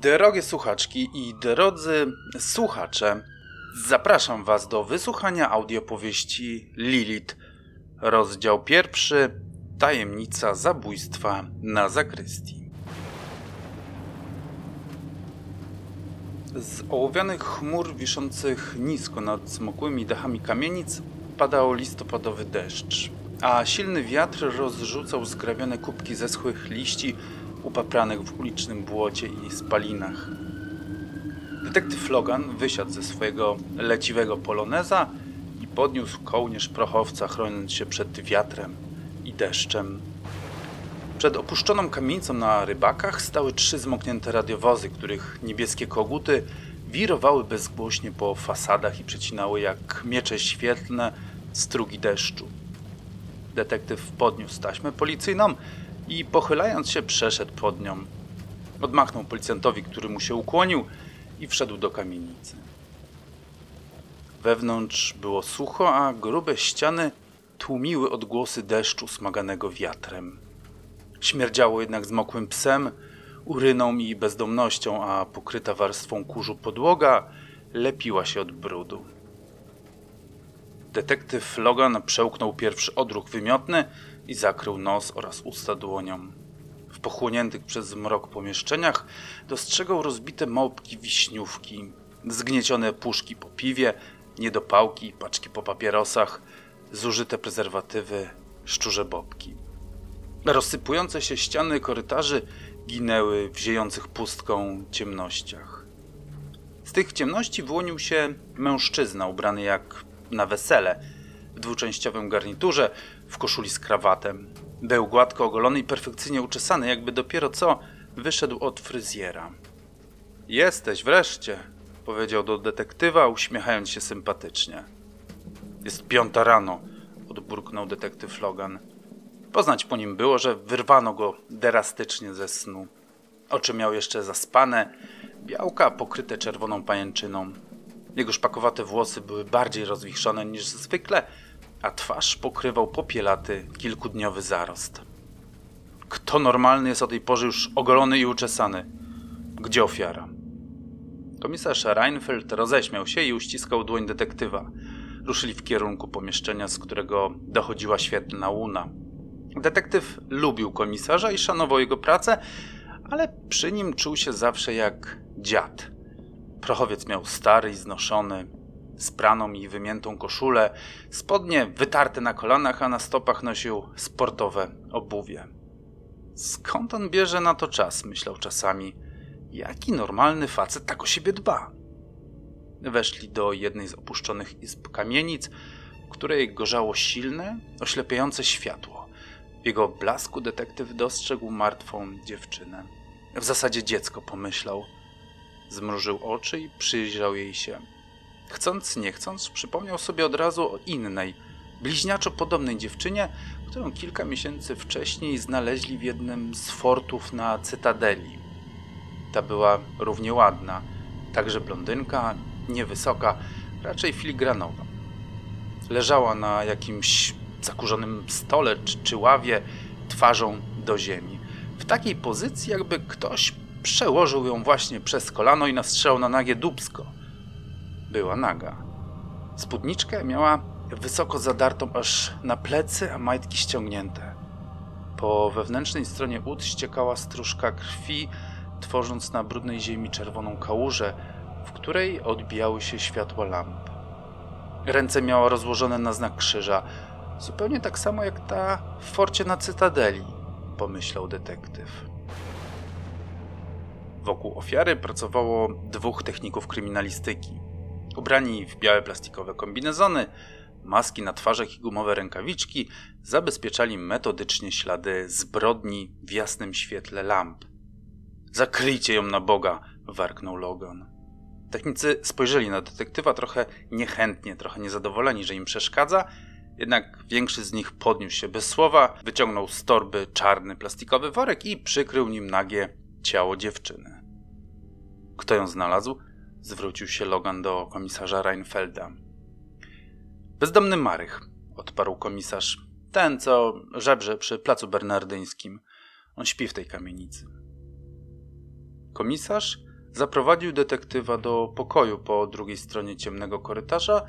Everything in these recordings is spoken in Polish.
Drogie słuchaczki i drodzy słuchacze, zapraszam Was do wysłuchania audiopowieści Lilith, rozdział pierwszy Tajemnica zabójstwa na zakrystii. Z ołowianych chmur wiszących nisko nad smokłymi dachami kamienic padał listopadowy deszcz, a silny wiatr rozrzucał zgrabione kubki zeschłych liści upapranych w ulicznym błocie i spalinach. Detektyw Logan wysiadł ze swojego leciwego poloneza i podniósł kołnierz prochowca, chroniąc się przed wiatrem i deszczem. Przed opuszczoną kamienicą na rybakach stały trzy zmoknięte radiowozy, których niebieskie koguty wirowały bezgłośnie po fasadach i przecinały jak miecze świetlne strugi deszczu. Detektyw podniósł taśmę policyjną i pochylając się przeszedł pod nią. Odmachnął policjantowi, który mu się ukłonił i wszedł do kamienicy. Wewnątrz było sucho, a grube ściany tłumiły odgłosy deszczu smaganego wiatrem. Śmierdziało jednak zmokłym psem, uryną i bezdomnością, a pokryta warstwą kurzu podłoga lepiła się od brudu. Detektyw Logan przełknął pierwszy odruch wymiotny i zakrył nos oraz usta dłonią. W pochłoniętych przez mrok pomieszczeniach dostrzegał rozbite małpki wiśniówki, zgniecione puszki po piwie, niedopałki, paczki po papierosach, zużyte prezerwatywy, szczurze bobki. Rozsypujące się ściany korytarzy ginęły w ziejących pustką ciemnościach. Z tych ciemności wyłonił się mężczyzna ubrany jak na wesele, w dwuczęściowym garniturze, w koszuli z krawatem. Był gładko ogolony i perfekcyjnie uczesany, jakby dopiero co wyszedł od fryzjera. Jesteś wreszcie, powiedział do detektywa, uśmiechając się sympatycznie. Jest piąta rano, odburknął detektyw Logan. Poznać po nim było, że wyrwano go drastycznie ze snu. Oczy miał jeszcze zaspane, białka pokryte czerwoną pajęczyną. Jego szpakowate włosy były bardziej rozwichrzone niż zwykle, a twarz pokrywał popielaty, kilkudniowy zarost. Kto normalny jest o tej porze już ogolony i uczesany? Gdzie ofiara? Komisarz Reinfeldt roześmiał się i uściskał dłoń detektywa. Ruszyli w kierunku pomieszczenia, z którego dochodziła świetlna łuna. Detektyw lubił komisarza i szanował jego pracę, ale przy nim czuł się zawsze jak dziad. Prochowiec miał stary i znoszony, spraną i wymiętą koszulę, spodnie wytarte na kolanach, a na stopach nosił sportowe obuwie. Skąd on bierze na to czas? myślał czasami. Jaki normalny facet tak o siebie dba? Weszli do jednej z opuszczonych izb kamienic, w której gorzało silne, oślepiające światło. W jego blasku detektyw dostrzegł martwą dziewczynę. W zasadzie dziecko, pomyślał. Zmrużył oczy i przyjrzał jej się. Chcąc, nie chcąc, przypomniał sobie od razu o innej, bliźniaczo podobnej dziewczynie, którą kilka miesięcy wcześniej znaleźli w jednym z fortów na Cytadeli. Ta była równie ładna, także blondynka, niewysoka, raczej filigranowa. Leżała na jakimś zakurzonym stole czy, czy ławie, twarzą do ziemi. W takiej pozycji, jakby ktoś przełożył ją właśnie przez kolano i nastrzelał na nagie dubsko. Była naga. Spódniczkę miała wysoko zadartą aż na plecy, a majtki ściągnięte. Po wewnętrznej stronie ud ściekała stróżka krwi, tworząc na brudnej ziemi czerwoną kałużę, w której odbijały się światła lamp. Ręce miała rozłożone na znak krzyża, zupełnie tak samo jak ta w forcie na Cytadeli, pomyślał detektyw. Wokół ofiary pracowało dwóch techników kryminalistyki. Ubrani w białe plastikowe kombinezony, maski na twarzach i gumowe rękawiczki zabezpieczali metodycznie ślady zbrodni w jasnym świetle lamp. Zakryjcie ją na Boga! warknął Logan. Technicy spojrzeli na detektywa trochę niechętnie, trochę niezadowoleni, że im przeszkadza, jednak większy z nich podniósł się bez słowa, wyciągnął z torby czarny plastikowy worek i przykrył nim nagie ciało dziewczyny. Kto ją znalazł? Zwrócił się Logan do komisarza Reinfelda. Bezdomny Marych, odparł komisarz. Ten, co żebrze przy placu bernardyńskim. On śpi w tej kamienicy. Komisarz Zaprowadził detektywa do pokoju po drugiej stronie ciemnego korytarza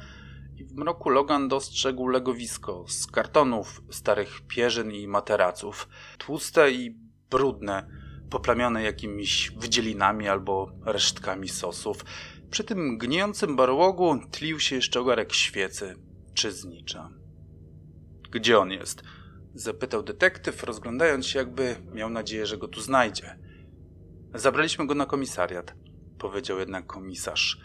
i w mroku Logan dostrzegł legowisko z kartonów, starych pierzyn i materaców. Tłuste i brudne, poplamione jakimiś wydzielinami albo resztkami sosów. Przy tym gnijącym barłogu tlił się jeszcze ogarek świecy czy znicza. Gdzie on jest? Zapytał detektyw, rozglądając się, jakby miał nadzieję, że go tu znajdzie. Zabraliśmy go na komisariat, powiedział jednak komisarz.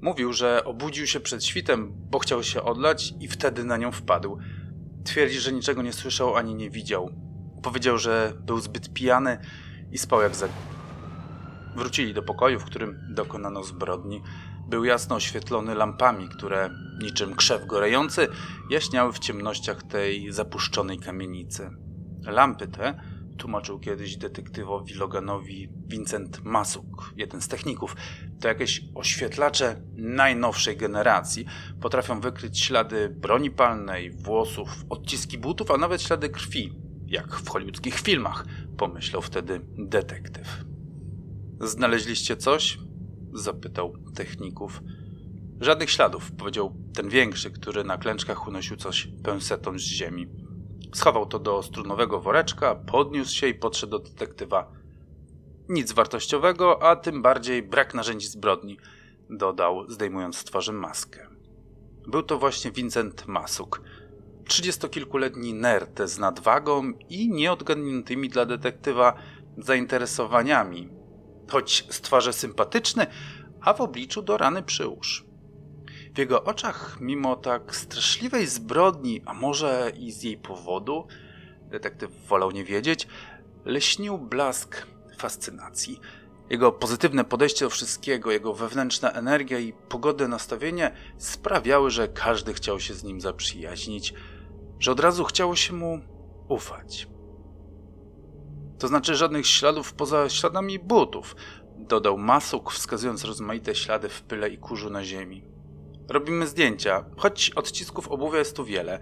Mówił, że obudził się przed świtem, bo chciał się odlać i wtedy na nią wpadł. Twierdzi, że niczego nie słyszał ani nie widział. Powiedział, że był zbyt pijany i spał jak za. Wrócili do pokoju, w którym dokonano zbrodni. Był jasno oświetlony lampami, które, niczym krzew gorejący, jaśniały w ciemnościach tej zapuszczonej kamienicy. Lampy te tłumaczył kiedyś detektywowi Loganowi Vincent Masuk, jeden z techników. To jakieś oświetlacze najnowszej generacji. Potrafią wykryć ślady broni palnej, włosów, odciski butów, a nawet ślady krwi, jak w hollywoodzkich filmach, pomyślał wtedy detektyw. Znaleźliście coś? zapytał techników. Żadnych śladów, powiedział ten większy, który na klęczkach unosił coś pęsetą z ziemi. Schował to do strunowego woreczka, podniósł się i podszedł do detektywa. Nic wartościowego, a tym bardziej brak narzędzi zbrodni, dodał, zdejmując z twarzy maskę. Był to właśnie Vincent Masuk, trzydziestokilkuletni nerd z nadwagą i nieodgadniętymi dla detektywa zainteresowaniami, choć z twarzy sympatyczny, a w obliczu do rany przyłóż. W jego oczach, mimo tak straszliwej zbrodni, a może i z jej powodu, detektyw wolał nie wiedzieć, leśnił blask fascynacji. Jego pozytywne podejście do wszystkiego, jego wewnętrzna energia i pogodne nastawienie sprawiały, że każdy chciał się z nim zaprzyjaźnić, że od razu chciało się mu ufać. To znaczy żadnych śladów poza śladami butów, dodał Masuk, wskazując rozmaite ślady w pyle i kurzu na ziemi. Robimy zdjęcia, choć odcisków obuwia jest tu wiele.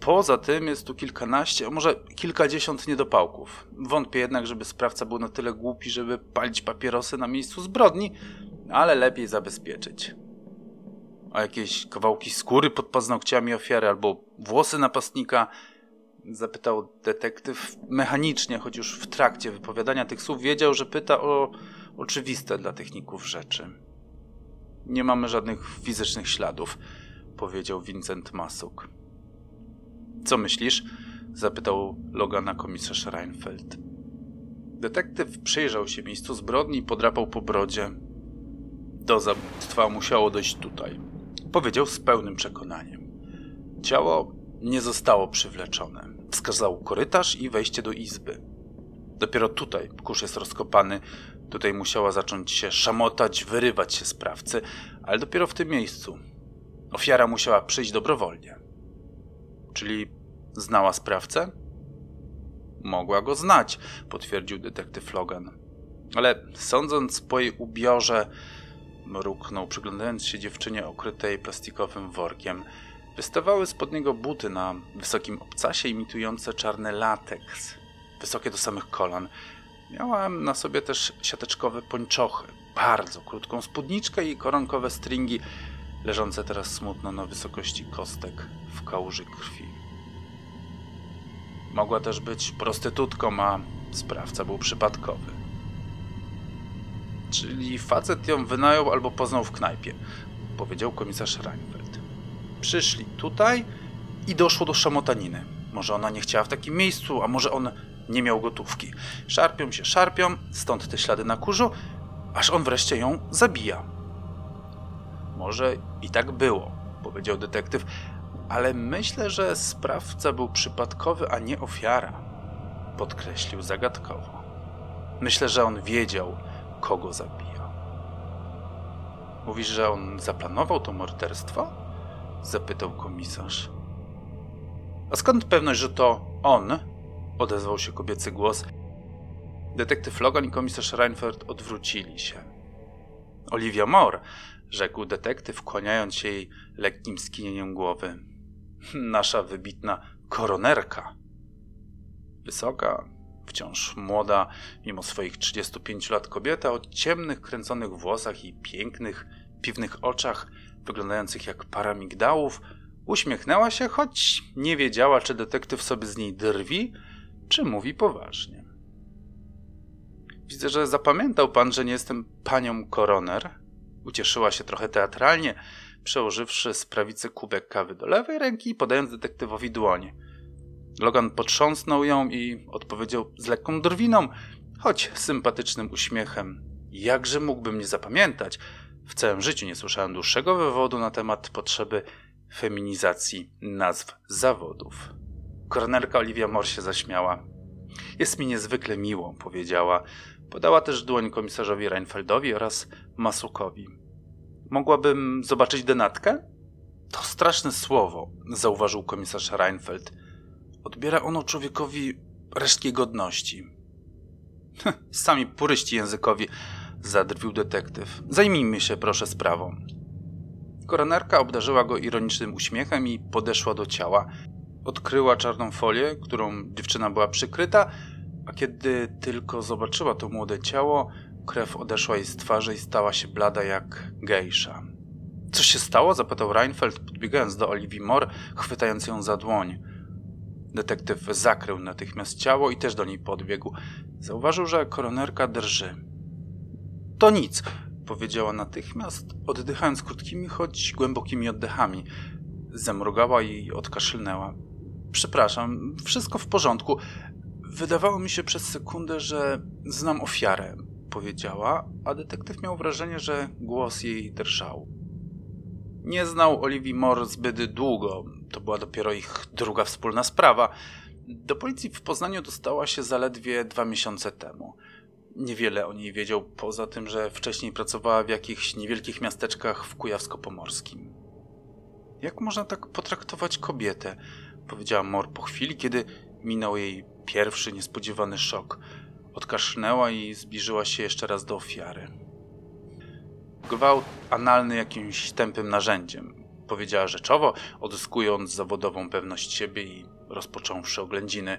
Poza tym jest tu kilkanaście, a może kilkadziesiąt niedopałków. Wątpię jednak, żeby sprawca był na tyle głupi, żeby palić papierosy na miejscu zbrodni, ale lepiej zabezpieczyć. A jakieś kawałki skóry pod paznokciami ofiary albo włosy napastnika? Zapytał detektyw mechanicznie, choć już w trakcie wypowiadania tych słów wiedział, że pyta o oczywiste dla techników rzeczy. Nie mamy żadnych fizycznych śladów, powiedział Vincent Masuk. Co myślisz? zapytał Logana komisarz Reinfeldt. Detektyw przyjrzał się miejscu zbrodni i podrapał po brodzie. Do zabójstwa musiało dojść tutaj, powiedział z pełnym przekonaniem. Ciało nie zostało przywleczone. Wskazał korytarz i wejście do izby. Dopiero tutaj kurz jest rozkopany, Tutaj musiała zacząć się szamotać, wyrywać się sprawcy, ale dopiero w tym miejscu. Ofiara musiała przyjść dobrowolnie. Czyli znała sprawcę? Mogła go znać, potwierdził detektyw Logan. Ale sądząc po jej ubiorze, mruknął, przyglądając się dziewczynie okrytej plastikowym workiem, wystawały spod niego buty na wysokim obcasie imitujące czarny lateks, wysokie do samych kolan, Miałam na sobie też siateczkowe pończochy, bardzo krótką spódniczkę i koronkowe stringi, leżące teraz smutno na wysokości kostek w kałuży krwi. Mogła też być prostytutką, a sprawca był przypadkowy. Czyli facet ją wynajął albo poznał w knajpie, powiedział komisarz Reinfeldt. Przyszli tutaj i doszło do szamotaniny. Może ona nie chciała w takim miejscu, a może on nie miał gotówki. Szarpią się, szarpią, stąd te ślady na kurzu, aż on wreszcie ją zabija. Może i tak było, powiedział detektyw, ale myślę, że sprawca był przypadkowy, a nie ofiara, podkreślił zagadkowo. Myślę, że on wiedział, kogo zabija. Mówisz, że on zaplanował to morderstwo? zapytał komisarz. A skąd pewność, że to on odezwał się kobiecy głos. Detektyw Logan i komisarz Reinfeldt odwrócili się. Olivia Moore, rzekł detektyw, kłaniając się jej lekkim skinieniem głowy. Nasza wybitna koronerka. Wysoka, Wciąż młoda, mimo swoich 35 lat kobieta o ciemnych, kręconych włosach i pięknych, piwnych oczach, wyglądających jak para migdałów, uśmiechnęła się, choć nie wiedziała, czy detektyw sobie z niej drwi, czy mówi poważnie. Widzę, że zapamiętał pan, że nie jestem panią koroner. Ucieszyła się trochę teatralnie, przełożywszy z prawicy kubek kawy do lewej ręki i podając detektywowi dłoń. Logan potrząsnął ją i odpowiedział z lekką drwiną, choć sympatycznym uśmiechem. Jakże mógłbym nie zapamiętać? W całym życiu nie słyszałem dłuższego wywodu na temat potrzeby feminizacji nazw zawodów. Kornerka Olivia Moore się zaśmiała. Jest mi niezwykle miło, powiedziała. Podała też dłoń komisarzowi Reinfeldowi oraz Masukowi. Mogłabym zobaczyć denatkę? To straszne słowo, zauważył komisarz Reinfeld. Odbiera ono człowiekowi resztki godności. Sami puryści językowi, zadrwił detektyw. Zajmijmy się proszę sprawą. Koronerka obdarzyła go ironicznym uśmiechem i podeszła do ciała. Odkryła czarną folię, którą dziewczyna była przykryta, a kiedy tylko zobaczyła to młode ciało, krew odeszła jej z twarzy i stała się blada jak gejsza. Co się stało? zapytał Reinfeld, podbiegając do Olivii Moore, chwytając ją za dłoń. Detektyw zakrył natychmiast ciało i też do niej podbiegł. Zauważył, że koronerka drży. To nic, powiedziała natychmiast, oddychając krótkimi, choć głębokimi oddechami. Zamrugała i odkaszlnęła. Przepraszam, wszystko w porządku. Wydawało mi się przez sekundę, że znam ofiarę, powiedziała, a detektyw miał wrażenie, że głos jej drżał. Nie znał Oliwii Moore zbyt długo, to była dopiero ich druga wspólna sprawa. Do policji w Poznaniu dostała się zaledwie dwa miesiące temu. Niewiele o niej wiedział, poza tym, że wcześniej pracowała w jakichś niewielkich miasteczkach w Kujawsko-Pomorskim. Jak można tak potraktować kobietę? powiedziała Mor po chwili, kiedy minął jej pierwszy niespodziewany szok. Odkasznęła i zbliżyła się jeszcze raz do ofiary. Gwałt analny jakimś tępym narzędziem, powiedziała rzeczowo, odzyskując zawodową pewność siebie i rozpocząwszy oględziny.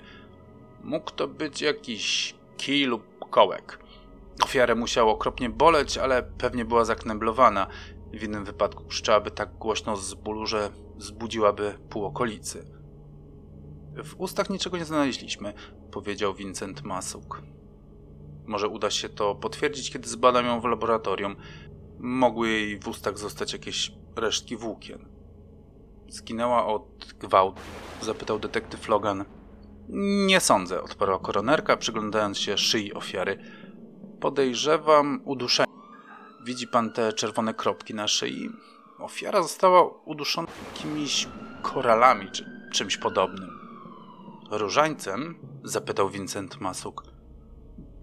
Mógł to być jakiś kij lub kołek. Ofiarę musiało okropnie boleć, ale pewnie była zakneblowana. W innym wypadku krzyczałaby tak głośno z bólu, że zbudziłaby pół okolicy. W ustach niczego nie znaleźliśmy, powiedział Vincent Masuk. Może uda się to potwierdzić, kiedy zbadam ją w laboratorium. Mogły jej w ustach zostać jakieś resztki włókien. Zginęła od gwałtu? zapytał detektyw Logan. Nie sądzę, odparła koronerka, przyglądając się szyi ofiary. Podejrzewam uduszenie. Widzi pan te czerwone kropki na szyi? Ofiara została uduszona jakimiś koralami czy czymś podobnym. Różańcem? zapytał Vincent Masuk.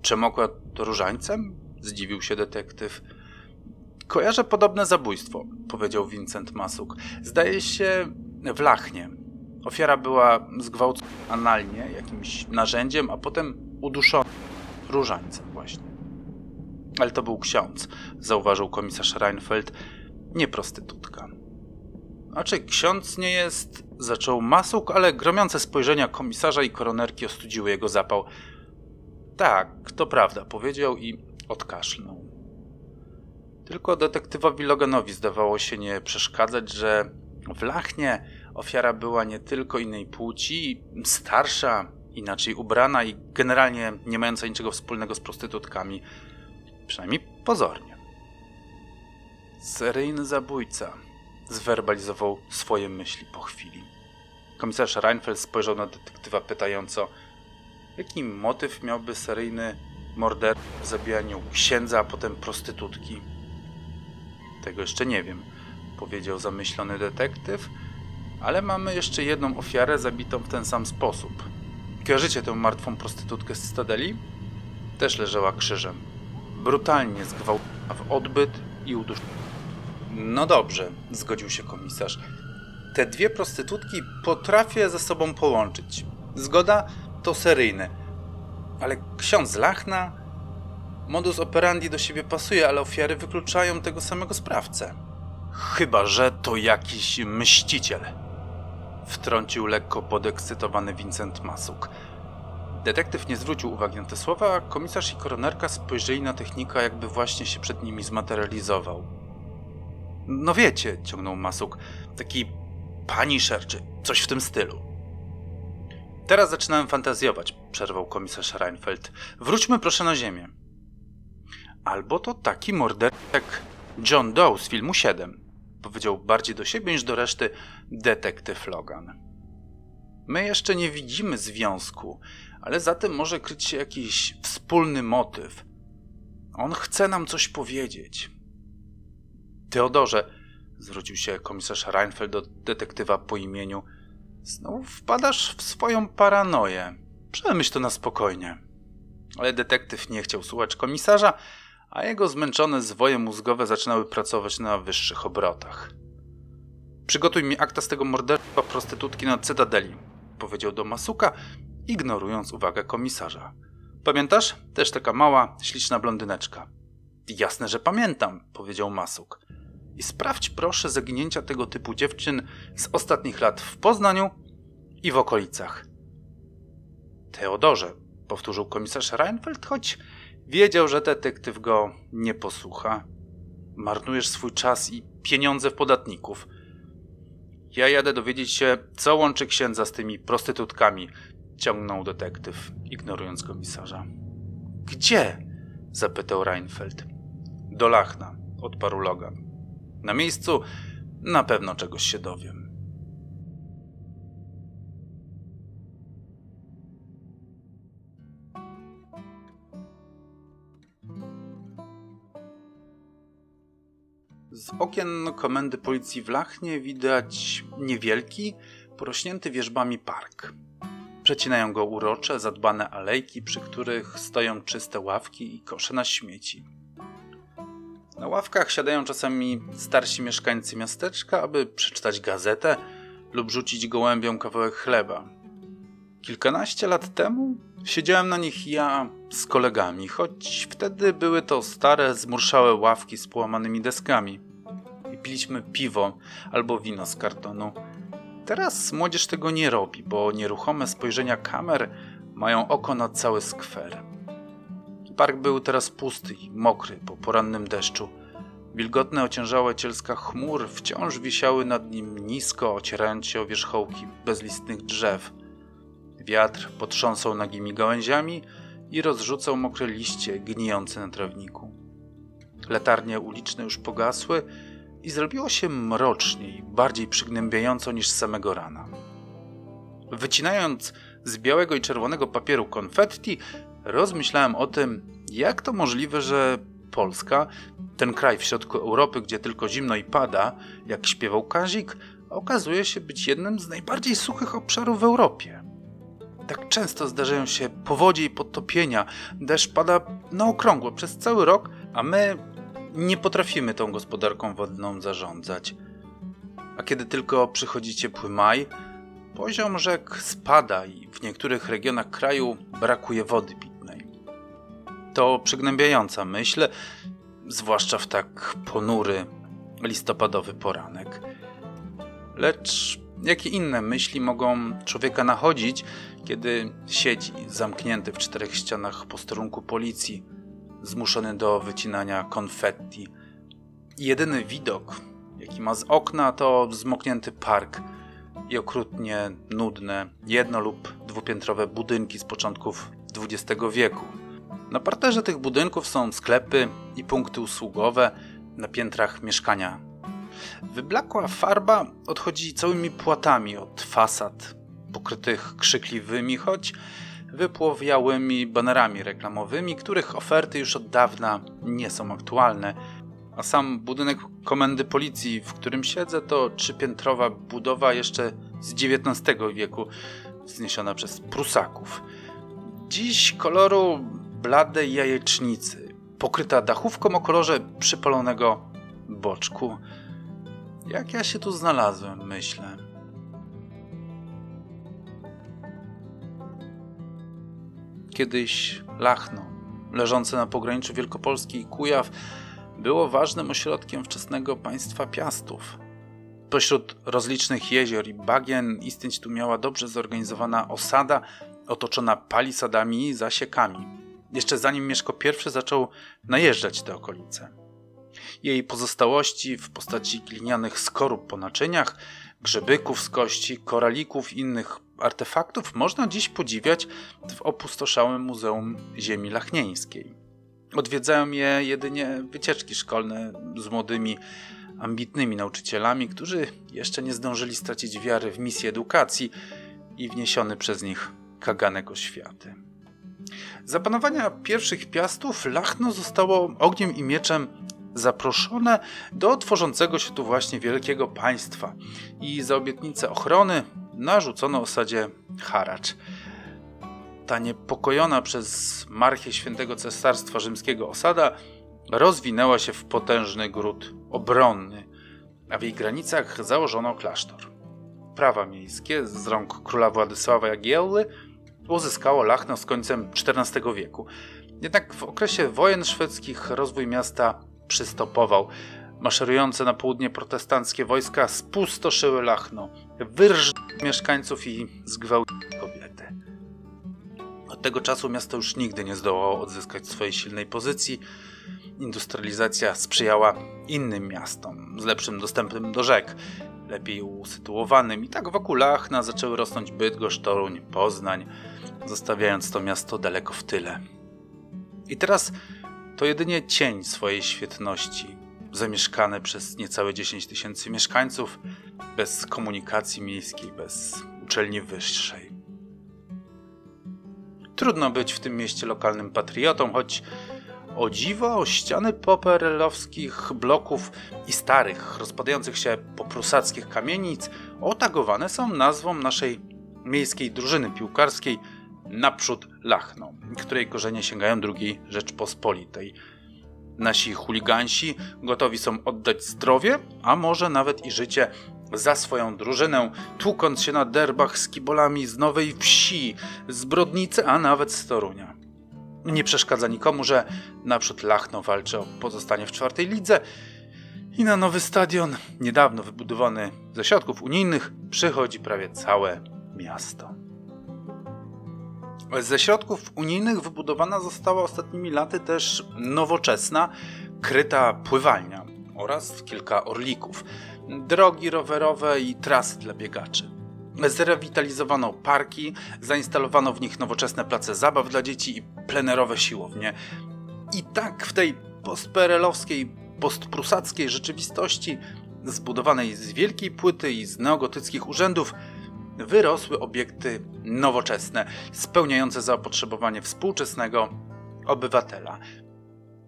Czemu akurat różańcem? zdziwił się detektyw. Kojarzę podobne zabójstwo, powiedział Vincent Masuk. Zdaje się w Lachnie. Ofiara była zgwałcona analnie jakimś narzędziem, a potem uduszona różańcem właśnie. Ale to był ksiądz, zauważył komisarz Reinfeld, nie prostytutka. A czy ksiądz nie jest... Zaczął Masuk, ale gromiące spojrzenia komisarza i koronerki ostudziły jego zapał. Tak, to prawda, powiedział i odkaszlnął. Tylko detektywowi Loganowi zdawało się nie przeszkadzać, że w Lachnie ofiara była nie tylko innej płci, starsza, inaczej ubrana i generalnie nie mająca niczego wspólnego z prostytutkami, przynajmniej pozornie. Seryjny zabójca zwerbalizował swoje myśli po chwili. Komisarz Reinfeld spojrzał na detektywa pytająco, jaki motyw miałby seryjny morder w zabijaniu księdza, a potem prostytutki. Tego jeszcze nie wiem, powiedział zamyślony detektyw, ale mamy jeszcze jedną ofiarę zabitą w ten sam sposób. Kojarzycie tę martwą prostytutkę z Cytadeli? Też leżała krzyżem. Brutalnie zgwałcona w odbyt i uduszona. No dobrze, zgodził się komisarz. Te dwie prostytutki potrafię ze sobą połączyć. Zgoda to seryjne. Ale ksiądz Lachna? Modus operandi do siebie pasuje, ale ofiary wykluczają tego samego sprawcę. Chyba, że to jakiś mściciel. Wtrącił lekko podekscytowany Vincent Masuk. Detektyw nie zwrócił uwagi na te słowa, a komisarz i koronerka spojrzeli na technika, jakby właśnie się przed nimi zmaterializował. No wiecie, ciągnął Masuk, taki punisher czy coś w tym stylu. Teraz zaczynałem fantazjować, przerwał komisarz Reinfeldt. Wróćmy proszę na ziemię. Albo to taki morderca jak John Doe z filmu 7, powiedział bardziej do siebie niż do reszty detektyw Logan. My jeszcze nie widzimy związku, ale za tym może kryć się jakiś wspólny motyw. On chce nam coś powiedzieć. Teodorze, zwrócił się komisarz Reinfeldt do detektywa po imieniu, znowu wpadasz w swoją paranoję. Przemyśl to na spokojnie. Ale detektyw nie chciał słuchać komisarza, a jego zmęczone zwoje mózgowe zaczynały pracować na wyższych obrotach. Przygotuj mi akta z tego morderstwa prostytutki na Cytadeli, powiedział do Masuka, ignorując uwagę komisarza. Pamiętasz? Też taka mała, śliczna blondyneczka. Jasne, że pamiętam, powiedział Masuk. I sprawdź proszę zaginięcia tego typu dziewczyn z ostatnich lat w Poznaniu i w okolicach. Teodorze, powtórzył komisarz Reinfeldt, choć wiedział, że detektyw go nie posłucha. Marnujesz swój czas i pieniądze w podatników. Ja jadę dowiedzieć się, co łączy księdza z tymi prostytutkami, ciągnął detektyw, ignorując komisarza. Gdzie? zapytał Reinfeldt. Do Lachna, odparł Logan. Na miejscu na pewno czegoś się dowiem. Z okien komendy policji w Lachnie widać niewielki, porośnięty wierzbami park. Przecinają go urocze, zadbane alejki, przy których stoją czyste ławki i kosze na śmieci. Na ławkach siadają czasami starsi mieszkańcy miasteczka, aby przeczytać gazetę lub rzucić gołębiom kawałek chleba. Kilkanaście lat temu siedziałem na nich ja z kolegami, choć wtedy były to stare, zmurszałe ławki z połamanymi deskami. Piliśmy piwo albo wino z kartonu. Teraz młodzież tego nie robi, bo nieruchome spojrzenia kamer mają oko na cały skwer. Park był teraz pusty i mokry po porannym deszczu. Wilgotne, ociężałe cielska chmur wciąż wisiały nad nim nisko, ocierając się o wierzchołki bezlistnych drzew. Wiatr potrząsał nagimi gałęziami i rozrzucał mokre liście gnijące na trawniku. Letarnie uliczne już pogasły i zrobiło się mroczniej, bardziej przygnębiająco niż samego rana. Wycinając z białego i czerwonego papieru konfetti, rozmyślałem o tym, jak to możliwe, że Polska, ten kraj w środku Europy, gdzie tylko zimno i pada, jak śpiewał Kazik, okazuje się być jednym z najbardziej suchych obszarów w Europie. Tak często zdarzają się powodzie i podtopienia, deszcz pada na okrągło przez cały rok, a my nie potrafimy tą gospodarką wodną zarządzać. A kiedy tylko przychodzi ciepły maj, poziom rzek spada i w niektórych regionach kraju brakuje wody pitnej. To przygnębiająca myśl, zwłaszcza w tak ponury listopadowy poranek. Lecz jakie inne myśli mogą człowieka nachodzić, kiedy siedzi zamknięty w czterech ścianach posterunku policji, zmuszony do wycinania konfetti. Jedyny widok, jaki ma z okna, to zmoknięty park i okrutnie nudne jedno- lub dwupiętrowe budynki z początków XX wieku. Na parterze tych budynków są sklepy i punkty usługowe, na piętrach mieszkania. Wyblakła farba odchodzi całymi płatami od fasad, pokrytych krzykliwymi, choć wypłowiałymi banerami reklamowymi, których oferty już od dawna nie są aktualne. A sam budynek komendy policji, w którym siedzę, to trzypiętrowa budowa jeszcze z XIX wieku, wzniesiona przez Prusaków. Dziś koloru bladej jajecznicy, pokryta dachówką o kolorze przypalonego boczku. Jak ja się tu znalazłem, myślę. Kiedyś Lachno, leżące na pograniczu Wielkopolski i Kujaw, było ważnym ośrodkiem wczesnego państwa Piastów. Pośród rozlicznych jezior i bagien istnieć tu miała dobrze zorganizowana osada otoczona palisadami i zasiekami. Jeszcze zanim Mieszko I zaczął najeżdżać te okolice. Jej pozostałości w postaci glinianych skorup po naczyniach, grzebyków z kości, koralików i innych artefaktów można dziś podziwiać w opustoszałym Muzeum Ziemi Lachnieńskiej. Odwiedzają je jedynie wycieczki szkolne z młodymi, ambitnymi nauczycielami, którzy jeszcze nie zdążyli stracić wiary w misję edukacji i wniesiony przez nich kaganek oświaty. Za panowania pierwszych piastów Lachno zostało ogniem i mieczem zaproszone do tworzącego się tu właśnie wielkiego państwa i za obietnicę ochrony narzucono osadzie haracz. Ta niepokojona przez marchię świętego cesarstwa rzymskiego osada rozwinęła się w potężny gród obronny, a w jej granicach założono klasztor. Prawa miejskie z rąk króla Władysława Jagiełły uzyskało Lachno z końcem XIV wieku. Jednak w okresie wojen szwedzkich rozwój miasta przystopował. Maszerujące na południe protestanckie wojska spustoszyły Lachno, wyrżnęły mieszkańców i zgwałciły kobiety. Od tego czasu miasto już nigdy nie zdołało odzyskać swojej silnej pozycji. Industrializacja sprzyjała innym miastom z lepszym dostępem do rzek, lepiej usytuowanym i tak wokół Lachna zaczęły rosnąć Bydgoszcz, Toruń, Poznań, zostawiając to miasto daleko w tyle. I teraz to jedynie cień swojej świetności, zamieszkane przez niecałe 10 tysięcy mieszkańców, bez komunikacji miejskiej, bez uczelni wyższej. Trudno być w tym mieście lokalnym patriotą, choć o dziwo ściany poperelowskich bloków i starych, rozpadających się poprusackich kamienic otagowane są nazwą naszej miejskiej drużyny piłkarskiej – naprzód Lachno, której korzenie sięgają II Rzeczpospolitej. Nasi chuligansi gotowi są oddać zdrowie, a może nawet i życie za swoją drużynę, tłukąc się na derbach z kibolami z Nowej Wsi, z Brodnicy, a nawet z Torunia. Nie przeszkadza nikomu, że naprzód Lachno walczy o pozostanie w czwartej lidze i na nowy stadion, niedawno wybudowany ze środków unijnych, przychodzi prawie całe miasto. Ze środków unijnych wybudowana została ostatnimi laty też nowoczesna, kryta pływalnia oraz kilka orlików, drogi rowerowe i trasy dla biegaczy. Zrewitalizowano parki, zainstalowano w nich nowoczesne place zabaw dla dzieci i plenerowe siłownie. I tak w tej postperelowskiej, postprusackiej rzeczywistości, zbudowanej z wielkiej płyty i z neogotyckich urzędów, wyrosły obiekty nowoczesne, spełniające zapotrzebowanie współczesnego obywatela.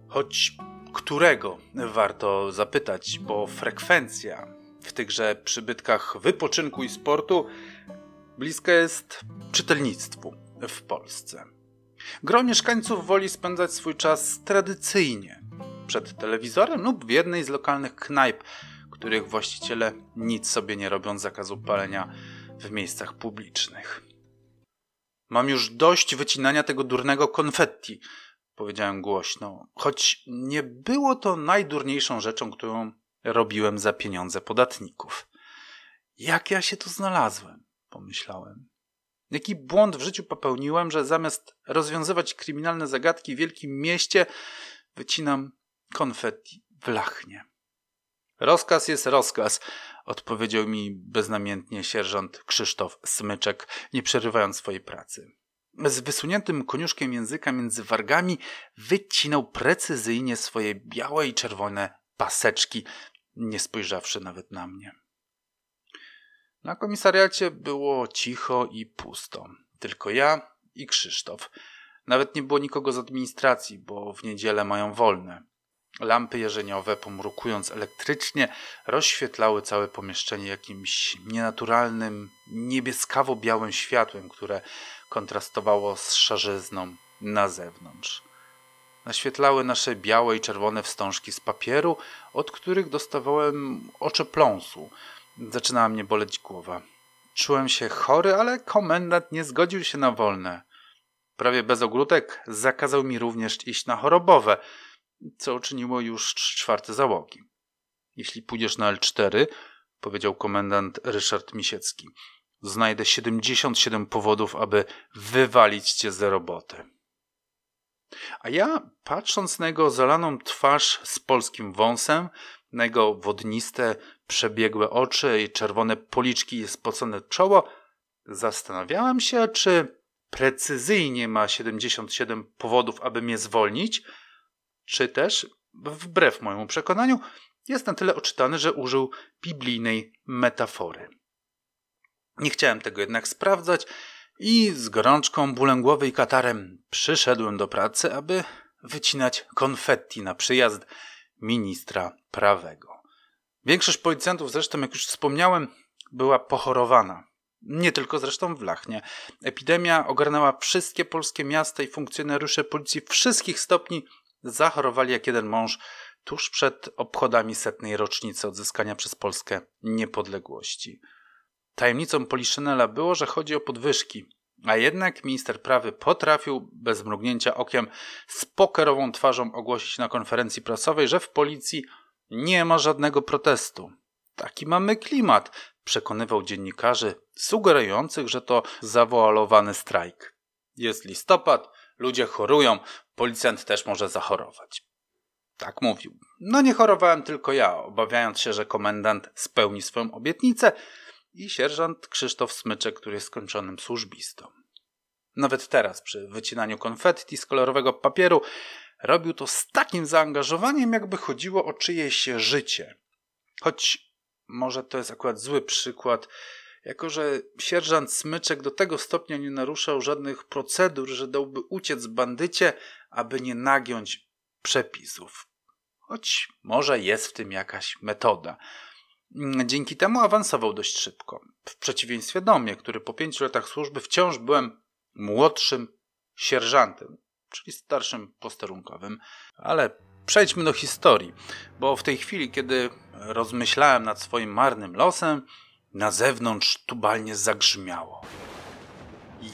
Choć którego warto zapytać, bo frekwencja w tychże przybytkach wypoczynku i sportu bliska jest czytelnictwu w Polsce. Gro mieszkańców woli spędzać swój czas tradycyjnie przed telewizorem lub w jednej z lokalnych knajp, których właściciele nic sobie nie robią z zakazu palenia w miejscach publicznych. Mam już dość wycinania tego durnego konfetti, powiedziałem głośno, choć nie było to najdurniejszą rzeczą, którą robiłem za pieniądze podatników. Jak ja się tu znalazłem? pomyślałem. Jaki błąd w życiu popełniłem, że zamiast rozwiązywać kryminalne zagadki w wielkim mieście, wycinam konfetti w Lachnie. Rozkaz jest rozkaz, odpowiedział mi beznamiętnie sierżant Krzysztof Smyczek, nie przerywając swojej pracy. Z wysuniętym koniuszkiem języka między wargami wycinał precyzyjnie swoje białe i czerwone paseczki, nie spojrzawszy nawet na mnie. Na komisariacie było cicho i pusto. Tylko ja i Krzysztof. Nawet nie było nikogo z administracji, bo w niedzielę mają wolne. Lampy jerzeniowe, pomrukując elektrycznie, rozświetlały całe pomieszczenie jakimś nienaturalnym, niebieskawo-białym światłem, które kontrastowało z szarzyzną na zewnątrz. Naświetlały nasze białe i czerwone wstążki z papieru, od których dostawałem oczopląsu. Zaczynała mnie boleć głowa. Czułem się chory, ale komendant nie zgodził się na wolne. Prawie bez ogródek zakazał mi również iść na chorobowe – co uczyniło już czwarte załogi. Jeśli pójdziesz na L4, powiedział komendant Ryszard Misiecki, znajdę 77 powodów, aby wywalić cię z roboty. A ja, patrząc na jego zalaną twarz z polskim wąsem, na jego wodniste, przebiegłe oczy i czerwone policzki i spocone czoło, zastanawiałem się, czy precyzyjnie ma 77 powodów, aby mnie zwolnić, czy też, wbrew mojemu przekonaniu, jest na tyle oczytany, że użył biblijnej metafory. Nie chciałem tego jednak sprawdzać i z gorączką, bólem głowy i katarem przyszedłem do pracy, aby wycinać konfetti na przyjazd ministra prawego. Większość policjantów, zresztą jak już wspomniałem, była pochorowana. Nie tylko zresztą w Lachnie. Epidemia ogarnęła wszystkie polskie miasta i funkcjonariusze policji wszystkich stopni zachorowali jak jeden mąż tuż przed obchodami setnej rocznicy odzyskania przez Polskę niepodległości. Tajemnicą Poliszynela było, że chodzi o podwyżki, a jednak minister prawy potrafił bez mrugnięcia okiem z pokerową twarzą ogłosić na konferencji prasowej, że w policji nie ma żadnego protestu. Taki mamy klimat, przekonywał dziennikarzy, sugerujących, że to zawoalowany strajk. Jest listopad, ludzie chorują, policjant też może zachorować. Tak mówił. No nie chorowałem tylko ja, obawiając się, że komendant spełni swoją obietnicę i sierżant Krzysztof Smyczek, który jest skończonym służbistą. Nawet teraz, przy wycinaniu konfetti z kolorowego papieru, robił to z takim zaangażowaniem, jakby chodziło o czyjeś życie. Choć może to jest akurat zły przykład, jako że sierżant Smyczek do tego stopnia nie naruszał żadnych procedur, że dałby uciec bandycie, aby nie nagiąć przepisów. Choć może jest w tym jakaś metoda. Dzięki temu awansował dość szybko. W przeciwieństwie do mnie, który po pięciu latach służby wciąż byłem młodszym sierżantem, czyli starszym posterunkowym. Ale przejdźmy do historii, bo w tej chwili, kiedy rozmyślałem nad swoim marnym losem, na zewnątrz tubalnie zagrzmiało.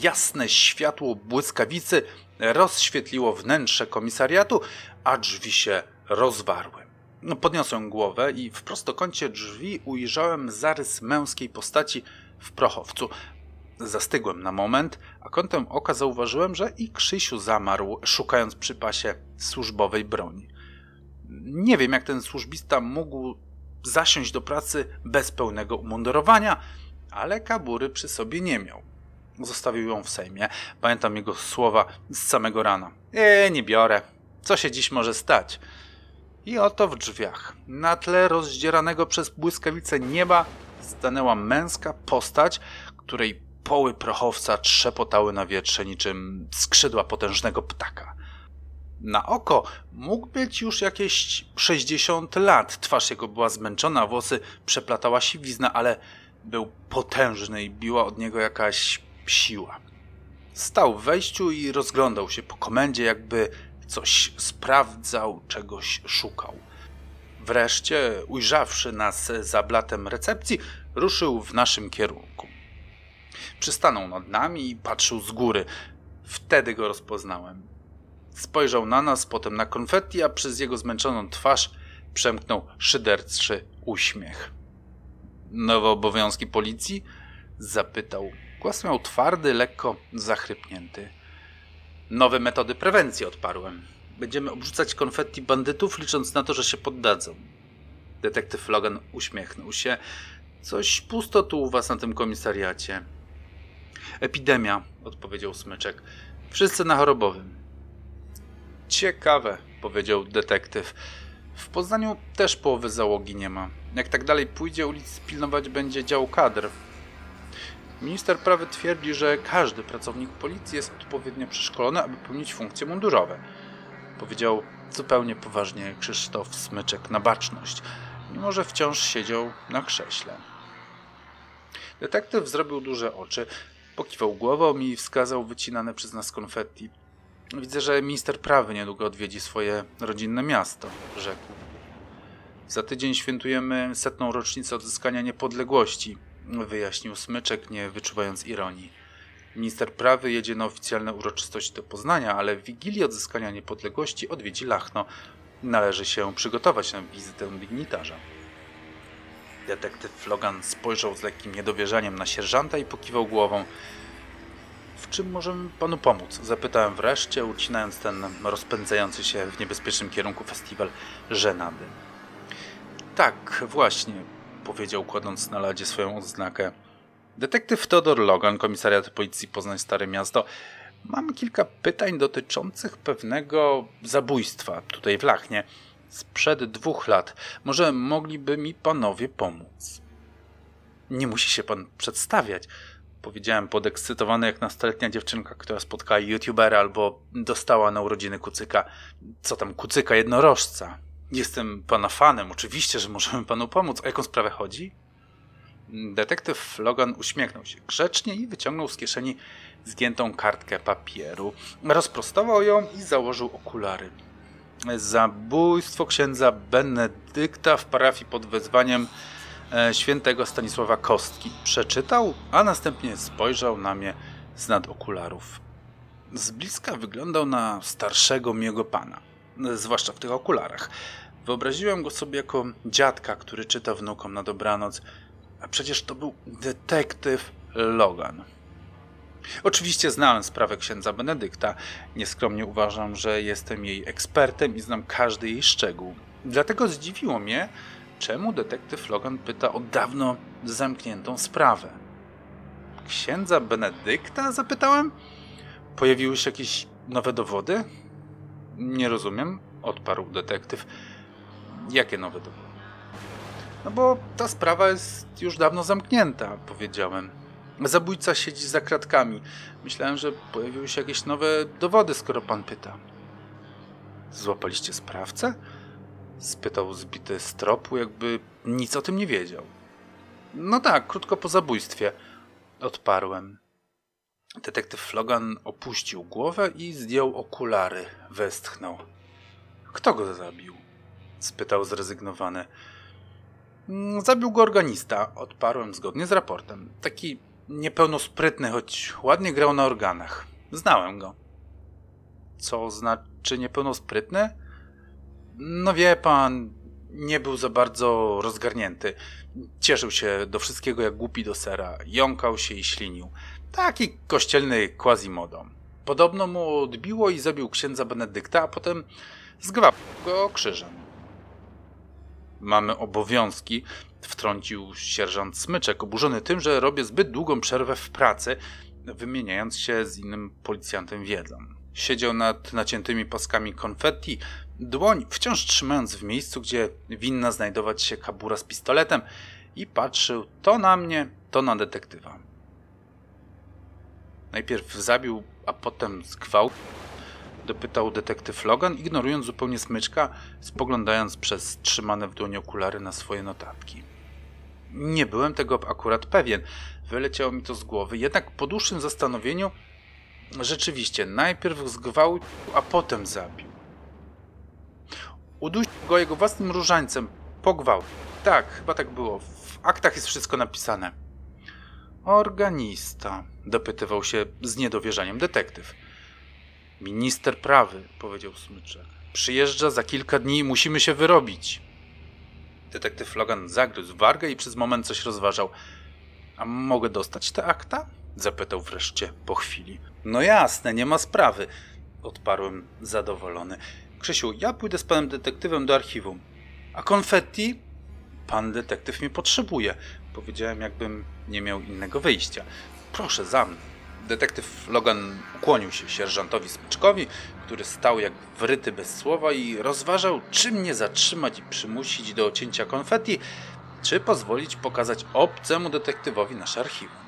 Jasne światło błyskawicy rozświetliło wnętrze komisariatu, a drzwi się rozwarły. No, podniosłem głowę i w prostokącie drzwi ujrzałem zarys męskiej postaci w prochowcu. Zastygłem na moment, a kątem oka zauważyłem, że i Krzysiu zamarł, szukając przy pasie służbowej broni. Nie wiem, jak ten służbista mógł zasiąść do pracy bez pełnego umundurowania, ale kabury przy sobie nie miał. Zostawił ją w Sejmie. Pamiętam jego słowa z samego rana. E, nie biorę. Co się dziś może stać? I oto w drzwiach, na tle rozdzieranego przez błyskawice nieba, stanęła męska postać, której poły prochowca trzepotały na wietrze niczym skrzydła potężnego ptaka. Na oko mógł być już jakieś 60 lat. Twarz jego była zmęczona, włosy przeplatała siwizna, ale był potężny i biła od niego jakaś siła. Stał w wejściu i rozglądał się po komendzie, jakby coś sprawdzał, czegoś szukał. Wreszcie, ujrzawszy nas za blatem recepcji, ruszył w naszym kierunku. Przystanął nad nami i patrzył z góry. Wtedy go rozpoznałem. Spojrzał na nas, potem na konfetti, a przez jego zmęczoną twarz przemknął szyderczy uśmiech. Nowe obowiązki policji? Zapytał. Głos miał twardy, lekko zachrypnięty. Nowe metody prewencji odparłem. Będziemy obrzucać konfetti bandytów, licząc na to, że się poddadzą. Detektyw Logan uśmiechnął się. Coś pusto tu u was na tym komisariacie. Epidemia, odpowiedział Smyczek. Wszyscy na chorobowym. Ciekawe, powiedział detektyw. W Poznaniu też połowy załogi nie ma. Jak tak dalej pójdzie, ulic pilnować będzie dział kadr. Minister prawy twierdzi, że każdy pracownik policji jest odpowiednio przeszkolony, aby pełnić funkcje mundurowe. Powiedział zupełnie poważnie Krzysztof Smyczek na baczność, mimo że wciąż siedział na krześle. Detektyw zrobił duże oczy, pokiwał głową i wskazał wycinane przez nas konfetti. Widzę, że minister prawy niedługo odwiedzi swoje rodzinne miasto, rzekł. Za tydzień świętujemy setną rocznicę odzyskania niepodległości wyjaśnił Smyczek, nie wyczuwając ironii. Minister prawy jedzie na oficjalne uroczystości do Poznania, ale w Wigilii odzyskania niepodległości odwiedzi Lachno. Należy się przygotować na wizytę dygnitarza. Detektyw Logan spojrzał z lekkim niedowierzaniem na sierżanta i pokiwał głową. W czym możemy panu pomóc? Zapytałem wreszcie, ucinając ten rozpędzający się w niebezpiecznym kierunku festiwal żenady. Tak, właśnie, powiedział kładąc na ladzie swoją odznakę. Detektyw Todor Logan, komisariat policji Poznań Stare Miasto. Mam kilka pytań dotyczących pewnego zabójstwa tutaj w Lachnie sprzed dwóch lat. Może mogliby mi panowie pomóc? Nie musi się pan przedstawiać. Powiedziałem podekscytowany jak nastoletnia dziewczynka, która spotkała youtubera albo dostała na urodziny kucyka. Co tam, kucyka jednorożca? Jestem pana fanem, oczywiście, że możemy panu pomóc. O jaką sprawę chodzi? Detektyw Logan uśmiechnął się grzecznie i wyciągnął z kieszeni zgiętą kartkę papieru. Rozprostował ją i założył okulary. Zabójstwo księdza Benedykta w parafii pod wezwaniem świętego Stanisława Kostki. Przeczytał, a następnie spojrzał na mnie z nad okularów. Z bliska wyglądał na starszego miłego pana, zwłaszcza w tych okularach. Wyobraziłem go sobie jako dziadka, który czyta wnukom na dobranoc, a przecież to był detektyw Logan. Oczywiście znałem sprawę księdza Benedykta. Nieskromnie uważam, że jestem jej ekspertem i znam każdy jej szczegół. Dlatego zdziwiło mnie, czemu detektyw Logan pyta o dawno zamkniętą sprawę. Księdza Benedykta? Zapytałem. Pojawiły się jakieś nowe dowody? Nie rozumiem, odparł detektyw. Jakie nowe dowody? No bo ta sprawa jest już dawno zamknięta, powiedziałem. Zabójca siedzi za kratkami. Myślałem, że pojawiły się jakieś nowe dowody, skoro pan pyta. Złapaliście sprawcę? Spytał zbity z tropu, jakby nic o tym nie wiedział. No tak, krótko po zabójstwie. Odparłem. Detektyw Logan opuścił głowę i zdjął okulary. Westchnął. Kto go zabił? Spytał zrezygnowany. Zabił go organista, odparłem zgodnie z raportem. Taki niepełnosprytny, choć ładnie grał na organach. Znałem go. Co znaczy niepełnosprytny? No wie pan, nie był za bardzo rozgarnięty. Cieszył się do wszystkiego jak głupi do sera. Jąkał się i ślinił. Taki kościelny quasimodo. Podobno mu odbiło i zabił księdza Benedykta, a potem zgwałcił go krzyżem. Mamy obowiązki, wtrącił sierżant Smyczek, oburzony tym, że robię zbyt długą przerwę w pracy, wymieniając się z innym policjantem wiedzą. Siedział nad naciętymi paskami konfetti, dłoń wciąż trzymając w miejscu, gdzie winna znajdować się kabura z pistoletem i patrzył to na mnie, to na detektywa. Najpierw zabił, a potem zgwałcił dopytał detektyw Logan, ignorując zupełnie smyczka, spoglądając przez trzymane w dłoni okulary na swoje notatki. Nie byłem tego akurat pewien. Wyleciało mi to z głowy, jednak po dłuższym zastanowieniu rzeczywiście najpierw zgwałcił, a potem zabił. Udusił go jego własnym różańcem, pogwał. Tak, chyba tak było. W aktach jest wszystko napisane. Organista, dopytywał się z niedowierzaniem detektyw. Minister prawy, powiedział Smyczek. Przyjeżdża za kilka dni i musimy się wyrobić. Detektyw Logan zagryzł wargę i przez moment coś rozważał. A mogę dostać te akta? Zapytał wreszcie po chwili. No jasne, nie ma sprawy, odparłem zadowolony. Krzysiu, ja pójdę z panem detektywem do archiwum. A konfetti? Pan detektyw mnie potrzebuje, powiedziałem, jakbym nie miał innego wyjścia. Proszę za mną. Detektyw Logan ukłonił się sierżantowi Smyczkowi, który stał jak wryty bez słowa i rozważał, czy mnie zatrzymać i przymusić do cięcia konfetti, czy pozwolić pokazać obcemu detektywowi nasze archiwum.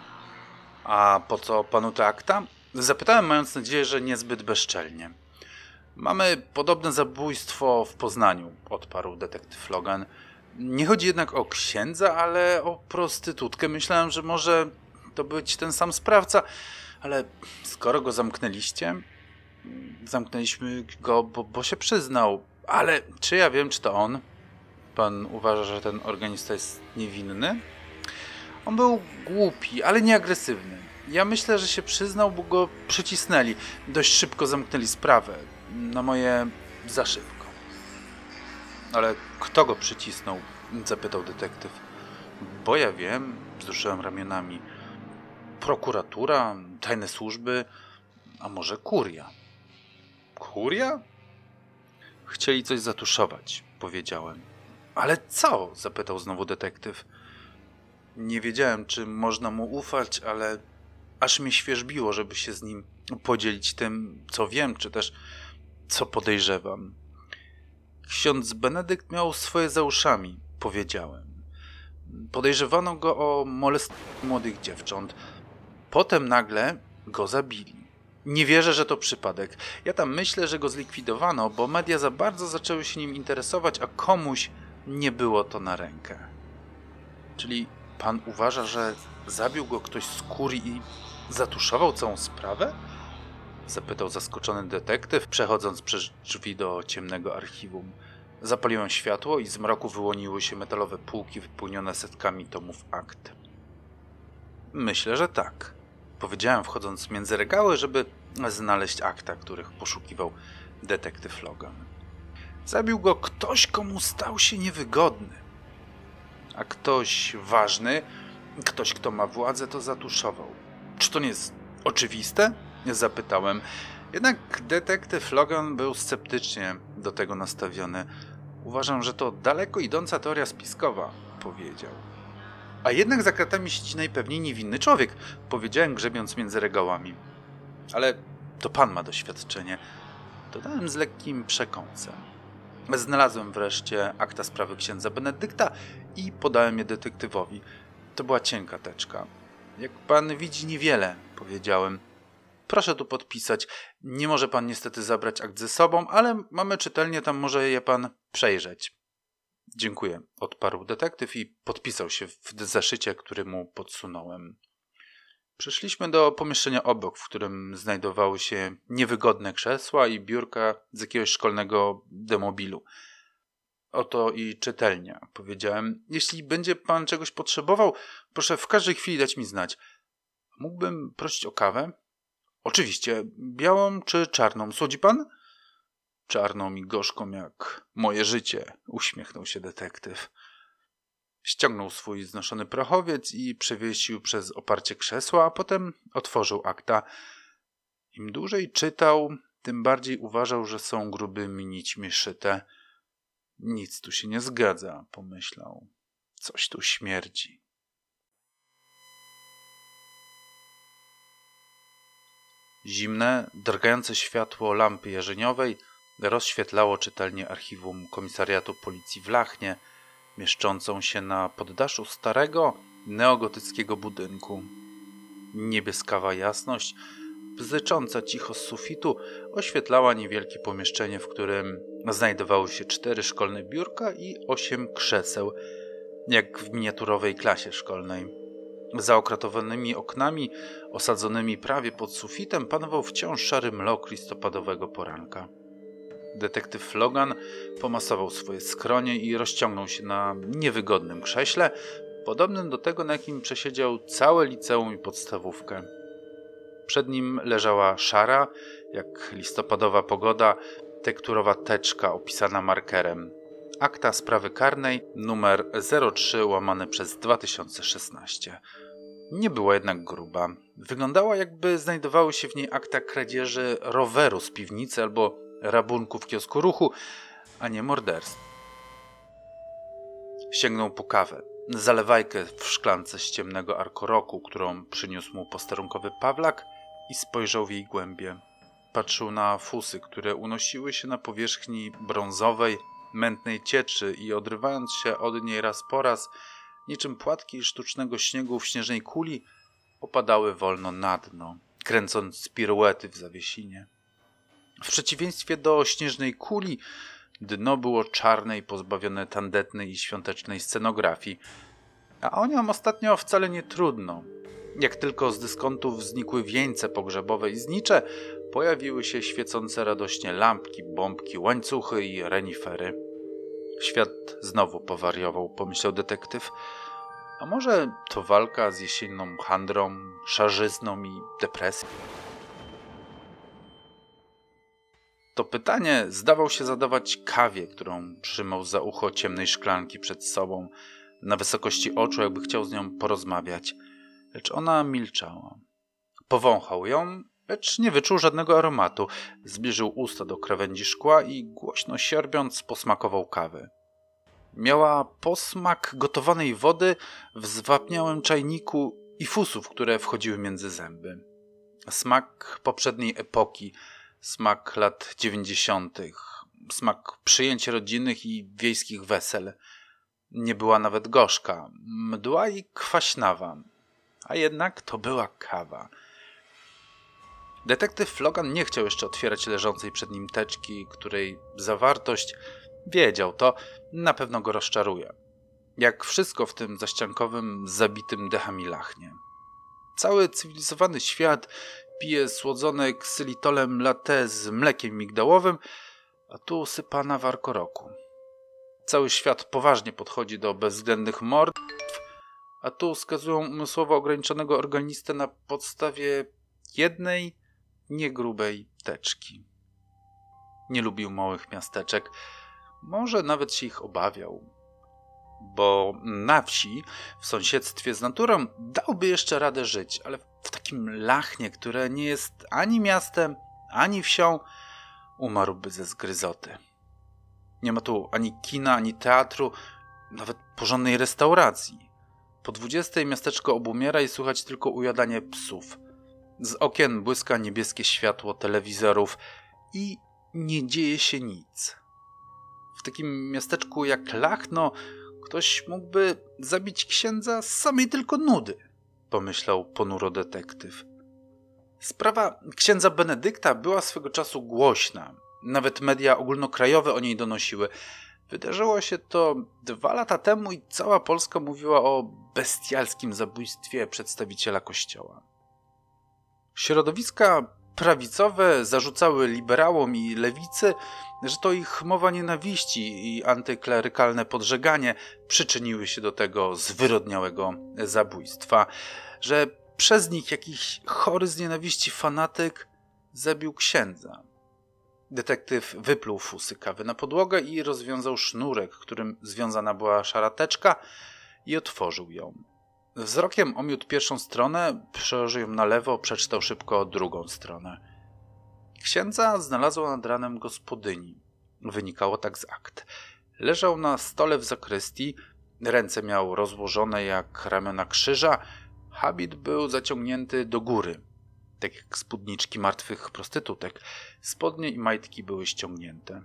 A po co panu te akta? Zapytałem, mając nadzieję, że niezbyt bezczelnie. Mamy podobne zabójstwo w Poznaniu, odparł detektyw Logan. Nie chodzi jednak o księdza, ale o prostytutkę. Myślałem, że może to być ten sam sprawca. Ale skoro go zamknęliście, zamknęliśmy go, bo, bo się przyznał. Ale czy ja wiem, czy to on? Pan uważa, że ten organista jest niewinny? On był głupi, ale nie agresywny. Ja myślę, że się przyznał, bo go przycisnęli. Dość szybko zamknęli sprawę. Na moje za szybko. Ale kto go przycisnął? Zapytał detektyw. Bo ja wiem, wzruszyłem ramionami. Prokuratura, tajne służby, a może kuria? Kuria? Chcieli coś zatuszować, powiedziałem. Ale co? zapytał znowu detektyw. Nie wiedziałem, czy można mu ufać, ale aż mnie świeżbiło, żeby się z nim podzielić tym, co wiem, czy też co podejrzewam. Ksiądz Benedykt miał swoje za uszami, powiedziałem. Podejrzewano go o molestowanie młodych dziewcząt. Potem nagle go zabili. Nie wierzę, że to przypadek. Ja tam myślę, że go zlikwidowano, bo media za bardzo zaczęły się nim interesować, a komuś nie było to na rękę. Czyli pan uważa, że zabił go ktoś z kurii i zatuszował całą sprawę? Zapytał zaskoczony detektyw, przechodząc przez drzwi do ciemnego archiwum. Zapaliłem światło i z mroku wyłoniły się metalowe półki wypełnione setkami tomów akt. Myślę, że tak. Powiedziałem, wchodząc między regały, żeby znaleźć akta, których poszukiwał detektyw Logan. Zabił go ktoś, komu stał się niewygodny. A ktoś ważny, ktoś, kto ma władzę, to zatuszował. Czy to nie jest oczywiste? Zapytałem. Jednak detektyw Logan był sceptycznie do tego nastawiony. Uważam, że to daleko idąca teoria spiskowa, powiedział. A jednak za kratami siedzi najpewniej niewinny człowiek, powiedziałem grzebiąc między regałami. Ale to pan ma doświadczenie. Dodałem z lekkim przekąsem. Znalazłem wreszcie akta sprawy księdza Benedykta i podałem je detektywowi. To była cienka teczka. Jak pan widzi, niewiele, powiedziałem. Proszę tu podpisać. Nie może pan niestety zabrać akt ze sobą, ale mamy czytelnię, tam może je pan przejrzeć. Dziękuję, odparł detektyw i podpisał się w zeszycie, który mu podsunąłem. Przeszliśmy do pomieszczenia obok, w którym znajdowały się niewygodne krzesła i biurka z jakiegoś szkolnego demobilu. Oto i czytelnia, powiedziałem. Jeśli będzie pan czegoś potrzebował, proszę w każdej chwili dać mi znać. Mógłbym prosić o kawę? Oczywiście. Białą czy czarną? Słodzi pan? Czarną i gorzką jak moje życie, uśmiechnął się detektyw. Ściągnął swój znoszony prochowiec i przewiesił przez oparcie krzesła, a potem otworzył akta. Im dłużej czytał, tym bardziej uważał, że są grubymi nićmi szyte. Nic tu się nie zgadza, pomyślał. Coś tu śmierdzi. Zimne, drgające światło lampy jarzeniowej rozświetlało czytelnię archiwum Komisariatu Policji w Lachnie, mieszczącą się na poddaszu starego, neogotyckiego budynku. Niebieskawa jasność, bzycząca cicho z sufitu, oświetlała niewielkie pomieszczenie, w którym znajdowały się cztery szkolne biurka i osiem krzeseł, jak w miniaturowej klasie szkolnej. Za okratowanymi oknami, osadzonymi prawie pod sufitem, panował wciąż szary mlok listopadowego poranka. Detektyw Logan pomasował swoje skronie i rozciągnął się na niewygodnym krześle, podobnym do tego, na jakim przesiedział całe liceum i podstawówkę. Przed nim leżała szara, jak listopadowa pogoda, tekturowa teczka opisana markerem. Akta sprawy karnej numer 03 łamane przez 2016. Nie była jednak gruba. Wyglądała jakby znajdowały się w niej akta kradzieży roweru z piwnicy albo rabunku w kiosku ruchu, a nie morderstw. Sięgnął po kawę, zalewajkę w szklance z ciemnego arkoroku, którą przyniósł mu posterunkowy Pawlak i spojrzał w jej głębie. Patrzył na fusy, które unosiły się na powierzchni brązowej, mętnej cieczy i odrywając się od niej raz po raz, niczym płatki sztucznego śniegu w śnieżnej kuli, opadały wolno na dno, kręcąc piruety w zawiesinie. W przeciwieństwie do śnieżnej kuli, dno było czarne i pozbawione tandetnej i świątecznej scenografii. A o nią ostatnio wcale nie trudno. Jak tylko z dyskontów znikły wieńce pogrzebowe i znicze, pojawiły się świecące radośnie lampki, bombki, łańcuchy i renifery. Świat znowu powariował, pomyślał detektyw. A może to walka z jesienną handrą, szarzyzną i depresją? To pytanie zdawał się zadawać kawie, którą trzymał za ucho ciemnej szklanki przed sobą. na wysokości oczu, jakby chciał z nią porozmawiać. Lecz ona milczała. Powąchał ją, lecz nie wyczuł żadnego aromatu. Zbliżył usta do krawędzi szkła i głośno sierbiąc posmakował kawy. Miała posmak gotowanej wody w zwapniałym czajniku i fusów, które wchodziły między zęby. Smak poprzedniej epoki, smak lat dziewięćdziesiątych, smak przyjęć rodzinnych i wiejskich wesel. Nie była nawet gorzka, mdła i kwaśnawa, a jednak to była kawa. Detektyw Logan nie chciał jeszcze otwierać leżącej przed nim teczki, której zawartość wiedział to, na pewno go rozczaruje. Jak wszystko w tym zaściankowym, zabitym dechami lachnie. Cały cywilizowany świat pije słodzone ksylitolem latte z mlekiem migdałowym, a tu sypana warkoroku. Cały świat poważnie podchodzi do bezwzględnych mord, a tu skazują umysłowo ograniczonego organistę na podstawie jednej niegrubej teczki. Nie lubił małych miasteczek, może nawet się ich obawiał, bo na wsi, w sąsiedztwie z naturą, dałby jeszcze radę żyć, ale w takim lachnie, które nie jest ani miastem, ani wsią, umarłby ze zgryzoty. Nie ma tu ani kina, ani teatru, nawet porządnej restauracji. Po dwudziestej miasteczko obumiera i słychać tylko ujadanie psów. Z okien błyska niebieskie światło telewizorów i nie dzieje się nic. W takim miasteczku jak Lachno ktoś mógłby zabić księdza z samej tylko nudy, pomyślał ponuro detektyw. Sprawa księdza Benedykta była swego czasu głośna. Nawet media ogólnokrajowe o niej donosiły. Wydarzyło się to dwa lata temu i cała Polska mówiła o bestialskim zabójstwie przedstawiciela kościoła. Środowiska prawicowe zarzucały liberałom i lewicy, że to ich mowa nienawiści i antyklerykalne podżeganie przyczyniły się do tego zwyrodniałego zabójstwa, że przez nich jakiś chory z nienawiści fanatyk zabił księdza. Detektyw wypluł fusy kawy na podłogę i rozwiązał sznurek, którym związana była szarateczka i otworzył ją. Wzrokiem omiótł pierwszą stronę, przełożył ją na lewo, przeczytał szybko drugą stronę. Księdza znalazła nad ranem gospodyni. Wynikało tak z akt. Leżał na stole w zakrystii, ręce miał rozłożone jak ramiona krzyża, habit był zaciągnięty do góry, tak jak spódniczki martwych prostytutek. Spodnie i majtki były ściągnięte.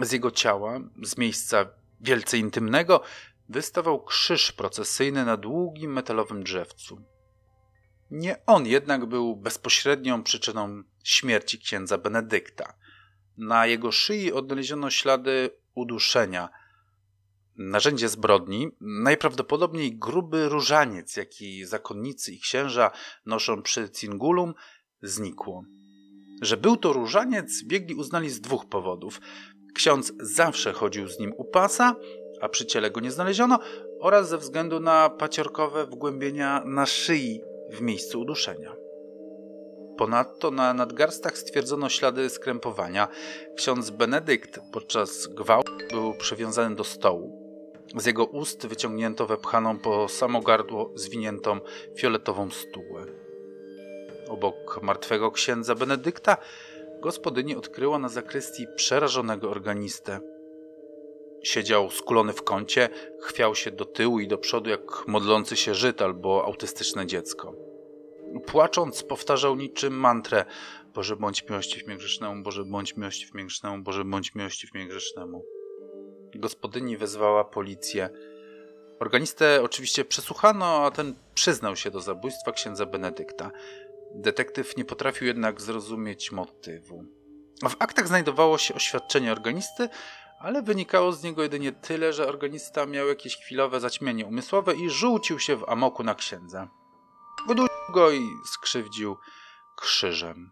Z jego ciała, z miejsca wielce intymnego, wystawał krzyż procesyjny na długim metalowym drzewcu. Nie on jednak był bezpośrednią przyczyną śmierci księdza Benedykta. Na jego szyi odnaleziono ślady uduszenia. Narzędzie zbrodni, najprawdopodobniej gruby różaniec, jaki zakonnicy i księża noszą przy cingulum, znikło. Że był to różaniec, biegli uznali z dwóch powodów. Ksiądz zawsze chodził z nim u pasa, a przy ciele go nie znaleziono, oraz ze względu na paciorkowe wgłębienia na szyi w miejscu uduszenia. Ponadto na nadgarstach stwierdzono ślady skrępowania. Ksiądz Benedykt podczas gwałtu był przywiązany do stołu. Z jego ust wyciągnięto wepchaną po samo gardło zwiniętą fioletową stułę. Obok martwego księdza Benedykta gospodyni odkryła na zakrystii przerażonego organistę. Siedział skulony w kącie, chwiał się do tyłu i do przodu jak modlący się Żyd albo autystyczne dziecko. Płacząc powtarzał niczym mantrę Boże bądź miłościw mnie grzesznemu, Boże bądź miłościw mnie grzesznemu, Boże bądź miłościw mnie grzesznemu. Gospodyni wezwała policję. Organistę oczywiście przesłuchano, a ten przyznał się do zabójstwa księdza Benedykta. Detektyw nie potrafił jednak zrozumieć motywu. W aktach znajdowało się oświadczenie organisty, ale wynikało z niego jedynie tyle, że organista miał jakieś chwilowe zaćmienie umysłowe i rzucił się w amoku na księdza. Udusił go i skrzywdził krzyżem.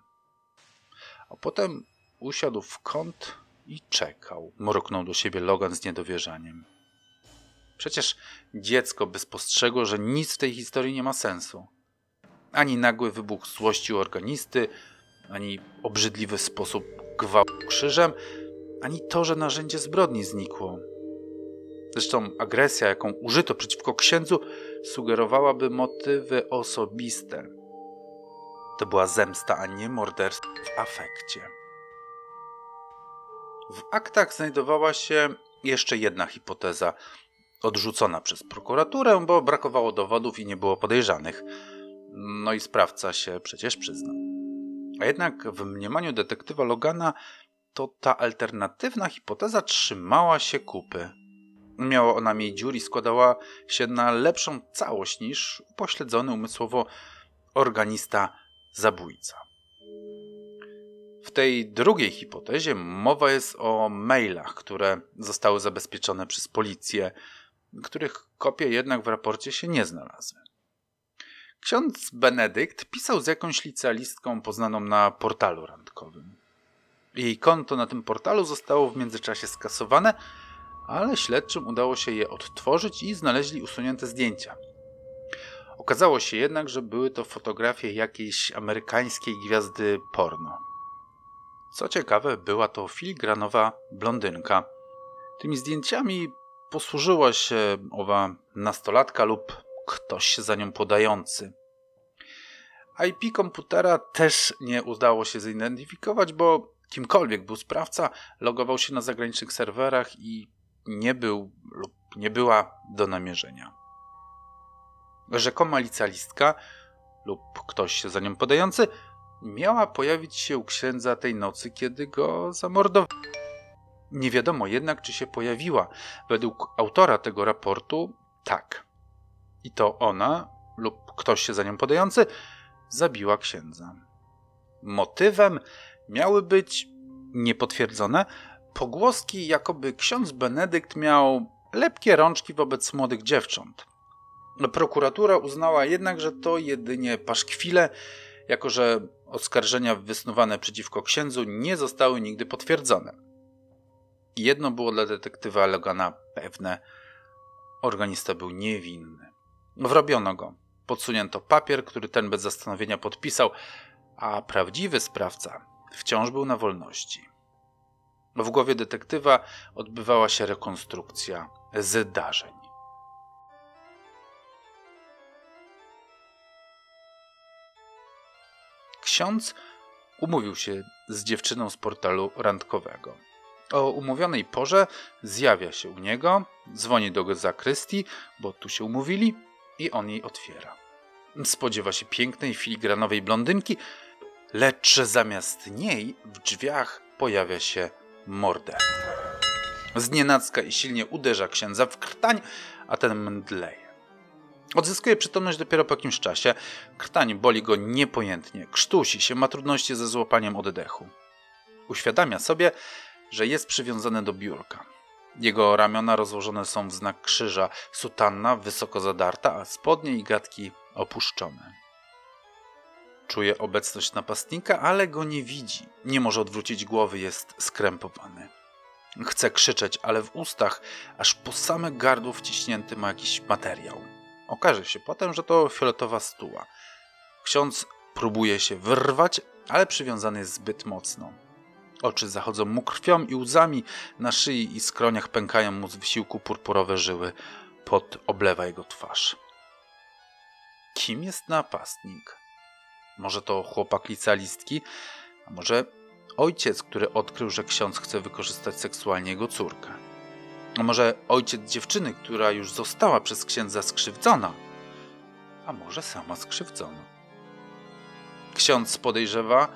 A potem usiadł w kąt i czekał. Mruknął do siebie Logan z niedowierzaniem. Przecież dziecko by spostrzegło, że nic w tej historii nie ma sensu. Ani nagły wybuch złości u organisty, ani obrzydliwy sposób gwałtu krzyżem, ani to, że narzędzie zbrodni znikło. Zresztą agresja, jaką użyto przeciwko księdzu, sugerowałaby motywy osobiste. To była zemsta, a nie morderstwo w afekcie. W aktach znajdowała się jeszcze jedna hipoteza, odrzucona przez prokuraturę, bo brakowało dowodów i nie było podejrzanych. No i sprawca się przecież przyznał. A jednak w mniemaniu detektywa Logana to ta alternatywna hipoteza trzymała się kupy. Miała ona mniej dziur i składała się na lepszą całość niż upośledzony umysłowo organista zabójca. W tej drugiej hipotezie mowa jest o mailach, które zostały zabezpieczone przez policję, których kopie jednak w raporcie się nie znalazły. Ksiądz Benedykt pisał z jakąś licealistką poznaną na portalu randkowym. Jej konto na tym portalu zostało w międzyczasie skasowane, ale śledczym udało się je odtworzyć i znaleźli usunięte zdjęcia. Okazało się jednak, że były to fotografie jakiejś amerykańskiej gwiazdy porno. Co ciekawe, była to filigranowa blondynka. Tymi zdjęciami posłużyła się owa nastolatka lub ktoś za nią podający. IP komputera też nie udało się zidentyfikować, bo kimkolwiek był sprawca, logował się na zagranicznych serwerach i nie był lub nie była do namierzenia. Rzekoma licealistka lub ktoś za nią podający miała pojawić się u księdza tej nocy, kiedy go zamordowano. Nie wiadomo jednak, czy się pojawiła. Według autora tego raportu tak. I to ona lub ktoś się za nią podający zabiła księdza. Motywem miały być niepotwierdzone pogłoski, jakoby ksiądz Benedykt miał lepkie rączki wobec młodych dziewcząt. Prokuratura uznała jednak, że to jedynie paszkwile, jako że oskarżenia wysnuwane przeciwko księdzu nie zostały nigdy potwierdzone. Jedno było dla detektywa Logana pewne: organista był niewinny. Wrobiono go. Podsunięto papier, który ten bez zastanowienia podpisał, a prawdziwy sprawca wciąż był na wolności. W głowie detektywa odbywała się rekonstrukcja zdarzeń. Ksiądz umówił się z dziewczyną z portalu randkowego. O umówionej porze zjawia się u niego, dzwoni do zakrystii, bo tu się umówili, i on jej otwiera. Spodziewa się pięknej, filigranowej blondynki, lecz zamiast niej w drzwiach pojawia się morder. Znienacka i silnie uderza księdza w krtań, a ten mdleje. Odzyskuje przytomność dopiero po jakimś czasie. Krtań boli go niepojętnie, krztusi się, ma trudności ze złapaniem oddechu. Uświadamia sobie, że jest przywiązany do biurka. Jego ramiona rozłożone są w znak krzyża, sutanna wysoko zadarta, a spodnie i gadki opuszczone. Czuje obecność napastnika, ale go nie widzi. Nie może odwrócić głowy, jest skrępowany. Chce krzyczeć, ale w ustach, aż po same gardło wciśnięty ma jakiś materiał. Okaże się potem, że to fioletowa stuła. Ksiądz próbuje się wyrwać, ale przywiązany jest zbyt mocno. Oczy zachodzą mu krwią i łzami, na szyi i skroniach pękają mu z wysiłku purpurowe żyły, pot oblewa jego twarz. Kim jest napastnik? Może to chłopak licealistki, a może ojciec, który odkrył, że ksiądz chce wykorzystać seksualnie jego córkę. A może ojciec dziewczyny, która już została przez księdza skrzywdzona? A może sama skrzywdzona? Ksiądz podejrzewa,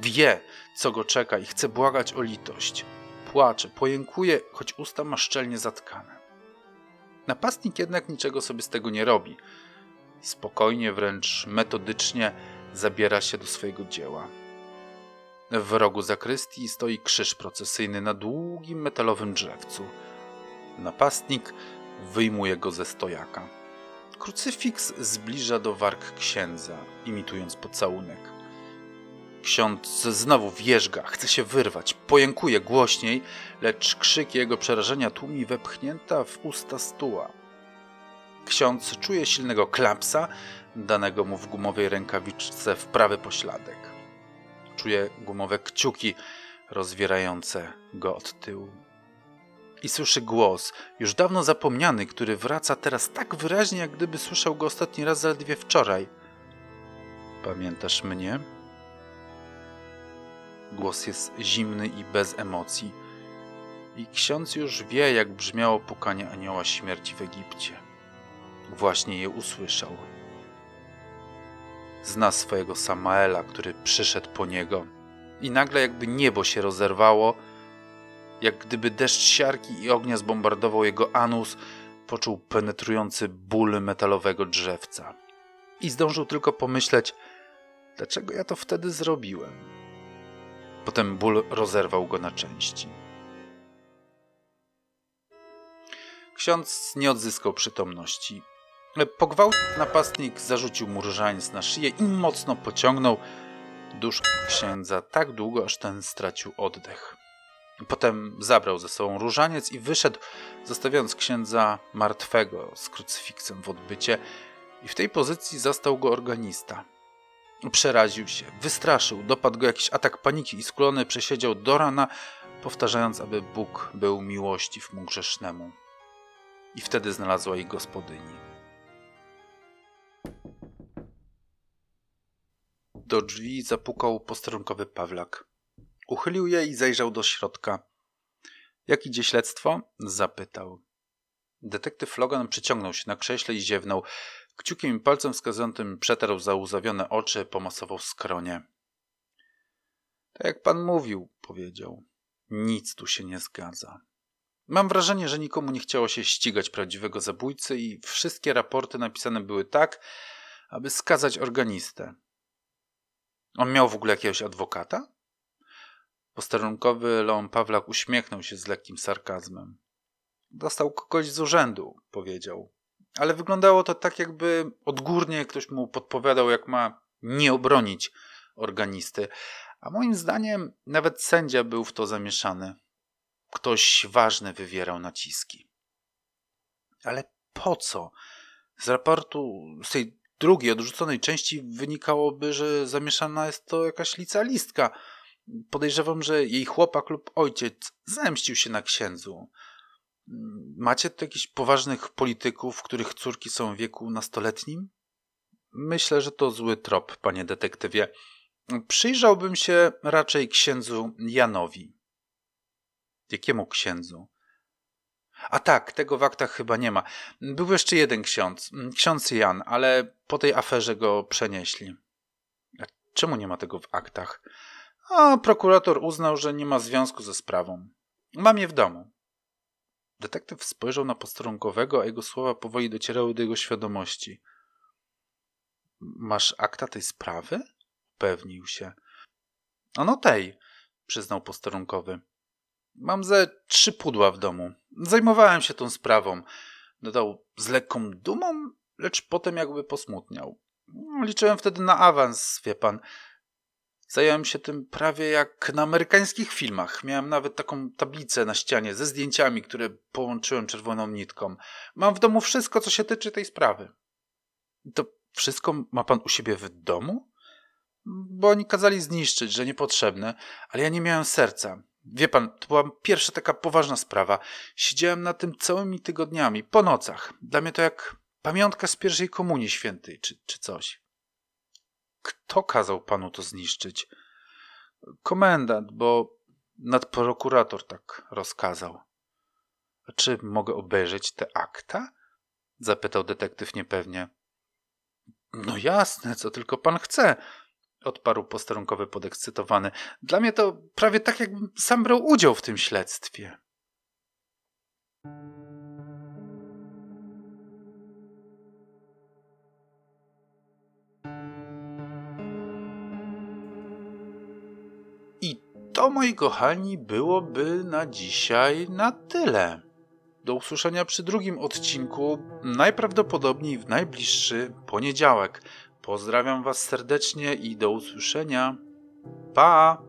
wie, co go czeka i chce błagać o litość. Płacze, pojękuje, choć usta ma szczelnie zatkane. Napastnik jednak niczego sobie z tego nie robi. Spokojnie, wręcz metodycznie zabiera się do swojego dzieła. W rogu zakrystii stoi krzyż procesyjny na długim metalowym drzewcu. Napastnik wyjmuje go ze stojaka. Krucyfiks zbliża do warg księdza, imitując pocałunek. Ksiądz znowu wierzga, chce się wyrwać, pojękuje głośniej, lecz krzyk jego przerażenia tłumi wepchnięta w usta stuła. Ksiądz czuje silnego klapsa, danego mu w gumowej rękawiczce w prawy pośladek. Czuje gumowe kciuki rozwierające go od tyłu. i słyszy głos, już dawno zapomniany, który wraca teraz tak wyraźnie, jak gdyby słyszał go ostatni raz zaledwie wczoraj. Pamiętasz mnie? Głos jest zimny i bez emocji. I ksiądz już wie, jak brzmiało pukanie anioła śmierci w Egipcie. Właśnie je usłyszał. Zna swojego Samaela, który przyszedł po niego. I nagle jakby niebo się rozerwało, jak gdyby deszcz siarki i ognia zbombardował jego anus, poczuł penetrujący ból metalowego drzewca. I zdążył tylko pomyśleć, dlaczego ja to wtedy zrobiłem. Potem ból rozerwał go na części. Ksiądz nie odzyskał przytomności. Po gwałcie napastnik zarzucił mu różaniec na szyję i mocno pociągnął dusz księdza tak długo, aż ten stracił oddech. Potem zabrał ze sobą różaniec i wyszedł, zostawiając księdza martwego z krucyfiksem w odbycie. I w tej pozycji zastał go organista. Przeraził się, wystraszył, dopadł go jakiś atak paniki i skulony przesiedział do rana, powtarzając, aby Bóg był miłościw mu grzesznemu. I wtedy znalazła ich gospodyni. Do drzwi zapukał posterunkowy Pawlak. Uchylił je i zajrzał do środka. Jak idzie śledztwo? zapytał. Detektyw Logan przyciągnął się na krześle i ziewnął. Kciukiem i palcem wskazującym przetarł zauzawione oczy, pomasował skronie. Tak jak pan mówił, powiedział. Nic tu się nie zgadza. Mam wrażenie, że nikomu nie chciało się ścigać prawdziwego zabójcy i wszystkie raporty napisane były tak, aby skazać organistę. On miał w ogóle jakiegoś adwokata? Posterunkowy Leon Pawlak uśmiechnął się z lekkim sarkazmem. Dostał kogoś z urzędu, powiedział. Ale wyglądało to tak, jakby odgórnie ktoś mu podpowiadał, jak ma nie obronić organisty. A moim zdaniem nawet sędzia był w to zamieszany. Ktoś ważny wywierał naciski. Ale po co? Z raportu, z tej drugiej, odrzuconej części wynikałoby, że zamieszana jest to jakaś licealistka Podejrzewam, że jej chłopak lub ojciec zemścił się na księdzu. Macie tu jakichś poważnych polityków, których córki są w wieku nastoletnim? Myślę, że to zły trop, panie detektywie. Przyjrzałbym się raczej księdzu Janowi. Jakiemu księdzu? A tak, tego w aktach chyba nie ma. Był jeszcze jeden ksiądz, ksiądz Jan, ale po tej aferze go przenieśli. A czemu nie ma tego w aktach? a prokurator uznał, że nie ma związku ze sprawą. Mam je w domu. Detektyw spojrzał na posterunkowego, a jego słowa powoli docierały do jego świadomości. Masz akta tej sprawy? Pewnił się. no tej, przyznał posterunkowy. Mam ze trzy pudła w domu. Zajmowałem się tą sprawą. Dodał z lekką dumą, lecz potem jakby posmutniał. Liczyłem wtedy na awans, wie pan. Zająłem się tym prawie jak na amerykańskich filmach. Miałem nawet taką tablicę na ścianie ze zdjęciami, które połączyłem czerwoną nitką. Mam w domu wszystko, co się tyczy tej sprawy. To wszystko ma pan u siebie w domu? Bo oni kazali zniszczyć, że niepotrzebne, ale ja nie miałem serca. Wie pan, to była pierwsza taka poważna sprawa. Siedziałem na tym całymi tygodniami, po nocach. Dla mnie to jak pamiątka z pierwszej komunii świętej, czy, czy coś. Kto kazał panu to zniszczyć? Komendant, bo nadprokurator tak rozkazał. A czy mogę obejrzeć te akta? Zapytał detektyw niepewnie. No jasne, co tylko pan chce, odparł posterunkowy podekscytowany. Dla mnie to prawie tak, jakbym sam brał udział w tym śledztwie. to, moi kochani, byłoby na dzisiaj na tyle. Do usłyszenia przy drugim odcinku, najprawdopodobniej w najbliższy poniedziałek. Pozdrawiam Was serdecznie i do usłyszenia. Pa!